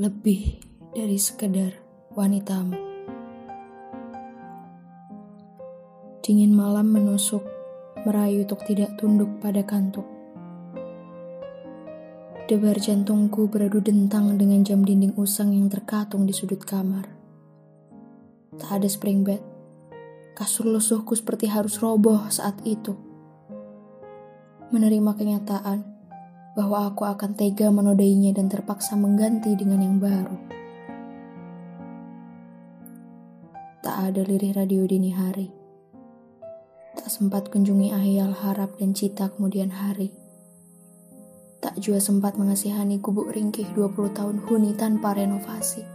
lebih dari sekedar wanitamu. Dingin malam menusuk, merayu untuk tidak tunduk pada kantuk. Debar jantungku beradu dentang dengan jam dinding usang yang terkatung di sudut kamar. Tak ada spring bed. Kasur lusuhku seperti harus roboh saat itu. Menerima kenyataan bahwa aku akan tega menodainya dan terpaksa mengganti dengan yang baru. Tak ada lirih radio dini hari. Tak sempat kunjungi ayal harap dan cita kemudian hari. Tak juga sempat mengasihani gubuk ringkih 20 tahun huni tanpa renovasi.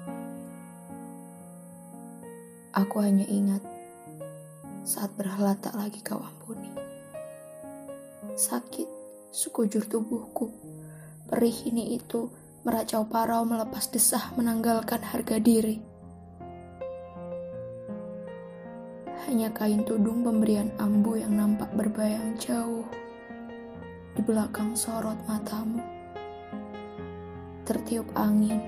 Aku hanya ingat saat berhala tak lagi kau ampuni. Sakit sekujur tubuhku. Perih ini itu meracau parau melepas desah menanggalkan harga diri. Hanya kain tudung pemberian ambu yang nampak berbayang jauh di belakang sorot matamu. Tertiup angin,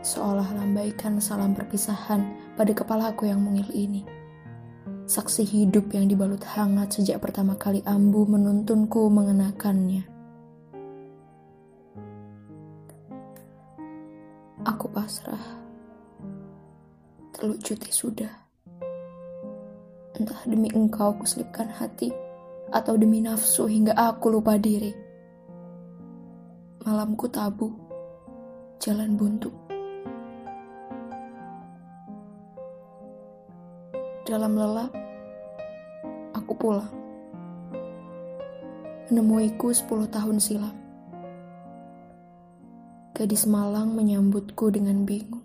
seolah lambaikan salam perpisahan pada kepalaku yang mungil ini saksi hidup yang dibalut hangat sejak pertama kali ambu menuntunku mengenakannya. Aku pasrah. Teluk cuti sudah. Entah demi engkau kuselipkan hati, atau demi nafsu hingga aku lupa diri. Malamku tabu, jalan buntu. Dalam lelap, aku pulang. Menemuiku sepuluh tahun silam. Gadis Malang menyambutku dengan bingung.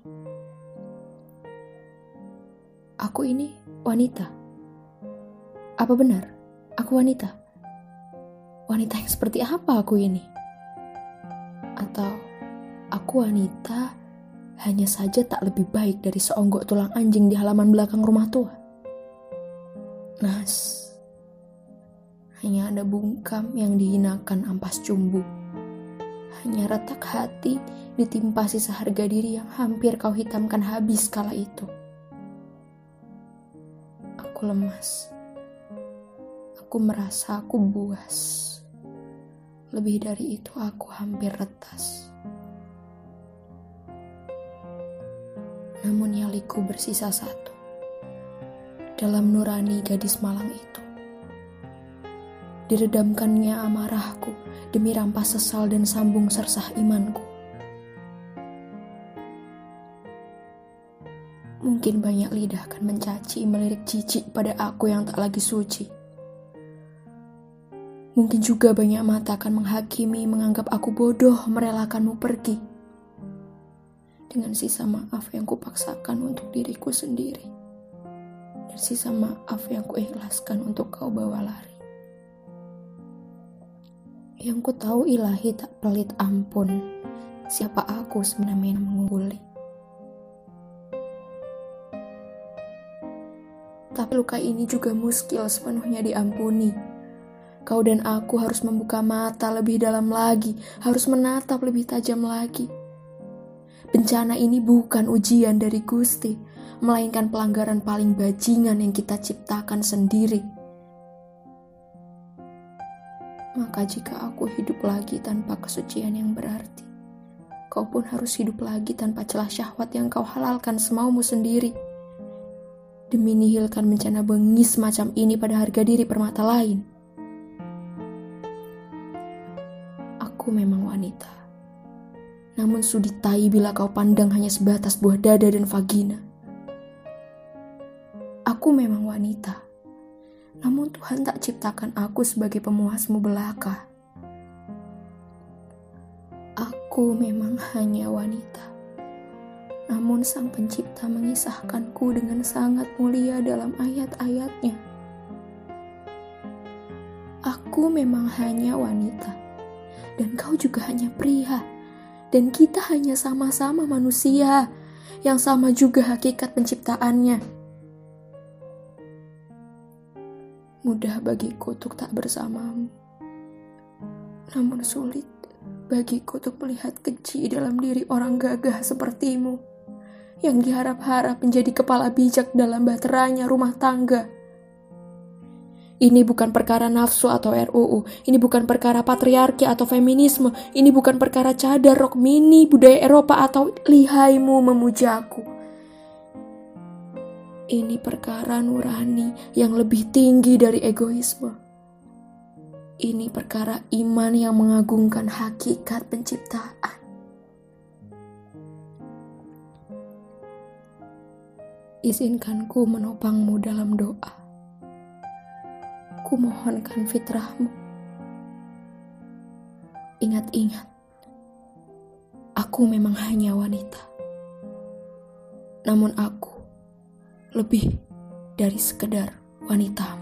Aku ini wanita. Apa benar? Aku wanita. Wanita yang seperti apa aku ini? Atau aku wanita hanya saja tak lebih baik dari seonggok tulang anjing di halaman belakang rumah tua? Nas. Hanya ada bungkam yang dihinakan ampas cumbu. Hanya retak hati ditimpa sisa harga diri yang hampir kau hitamkan habis kala itu. Aku lemas. Aku merasa aku buas. Lebih dari itu aku hampir retas. Namun nyaliku bersisa satu dalam nurani gadis malang itu. Diredamkannya amarahku demi rampas sesal dan sambung sersah imanku. Mungkin banyak lidah akan mencaci melirik cicik pada aku yang tak lagi suci. Mungkin juga banyak mata akan menghakimi menganggap aku bodoh merelakanmu pergi. Dengan sisa maaf yang kupaksakan untuk diriku sendiri sisa maaf yang kuikhlaskan untuk kau bawa lari. Yang ku tahu ilahi tak pelit ampun, siapa aku sebenarnya mengungguli. Tapi luka ini juga muskil sepenuhnya diampuni. Kau dan aku harus membuka mata lebih dalam lagi, harus menatap lebih tajam lagi. Bencana ini bukan ujian dari Gusti, melainkan pelanggaran paling bajingan yang kita ciptakan sendiri. Maka jika aku hidup lagi tanpa kesucian yang berarti, kau pun harus hidup lagi tanpa celah syahwat yang kau halalkan semaumu sendiri. Demi nihilkan bencana bengis macam ini pada harga diri permata lain. Aku memang wanita. Namun sudi tai bila kau pandang hanya sebatas buah dada dan vagina. Aku memang wanita, namun Tuhan tak ciptakan aku sebagai pemuasmu belaka. Aku memang hanya wanita, namun Sang Pencipta mengisahkanku dengan sangat mulia dalam ayat-ayatnya. Aku memang hanya wanita, dan kau juga hanya pria, dan kita hanya sama-sama manusia yang sama juga hakikat penciptaannya. Mudah bagiku untuk tak bersamamu. Namun sulit bagiku untuk melihat keji dalam diri orang gagah sepertimu yang diharap-harap menjadi kepala bijak dalam baterainya rumah tangga. Ini bukan perkara nafsu atau RUU, ini bukan perkara patriarki atau feminisme, ini bukan perkara cadar rok mini budaya Eropa atau lihaimu memujaku. Ini perkara nurani yang lebih tinggi dari egoisme. Ini perkara iman yang mengagungkan hakikat penciptaan. Izinkanku menopangmu dalam doa kumohonkan fitrahmu. Ingat-ingat, aku memang hanya wanita. Namun aku lebih dari sekedar wanita.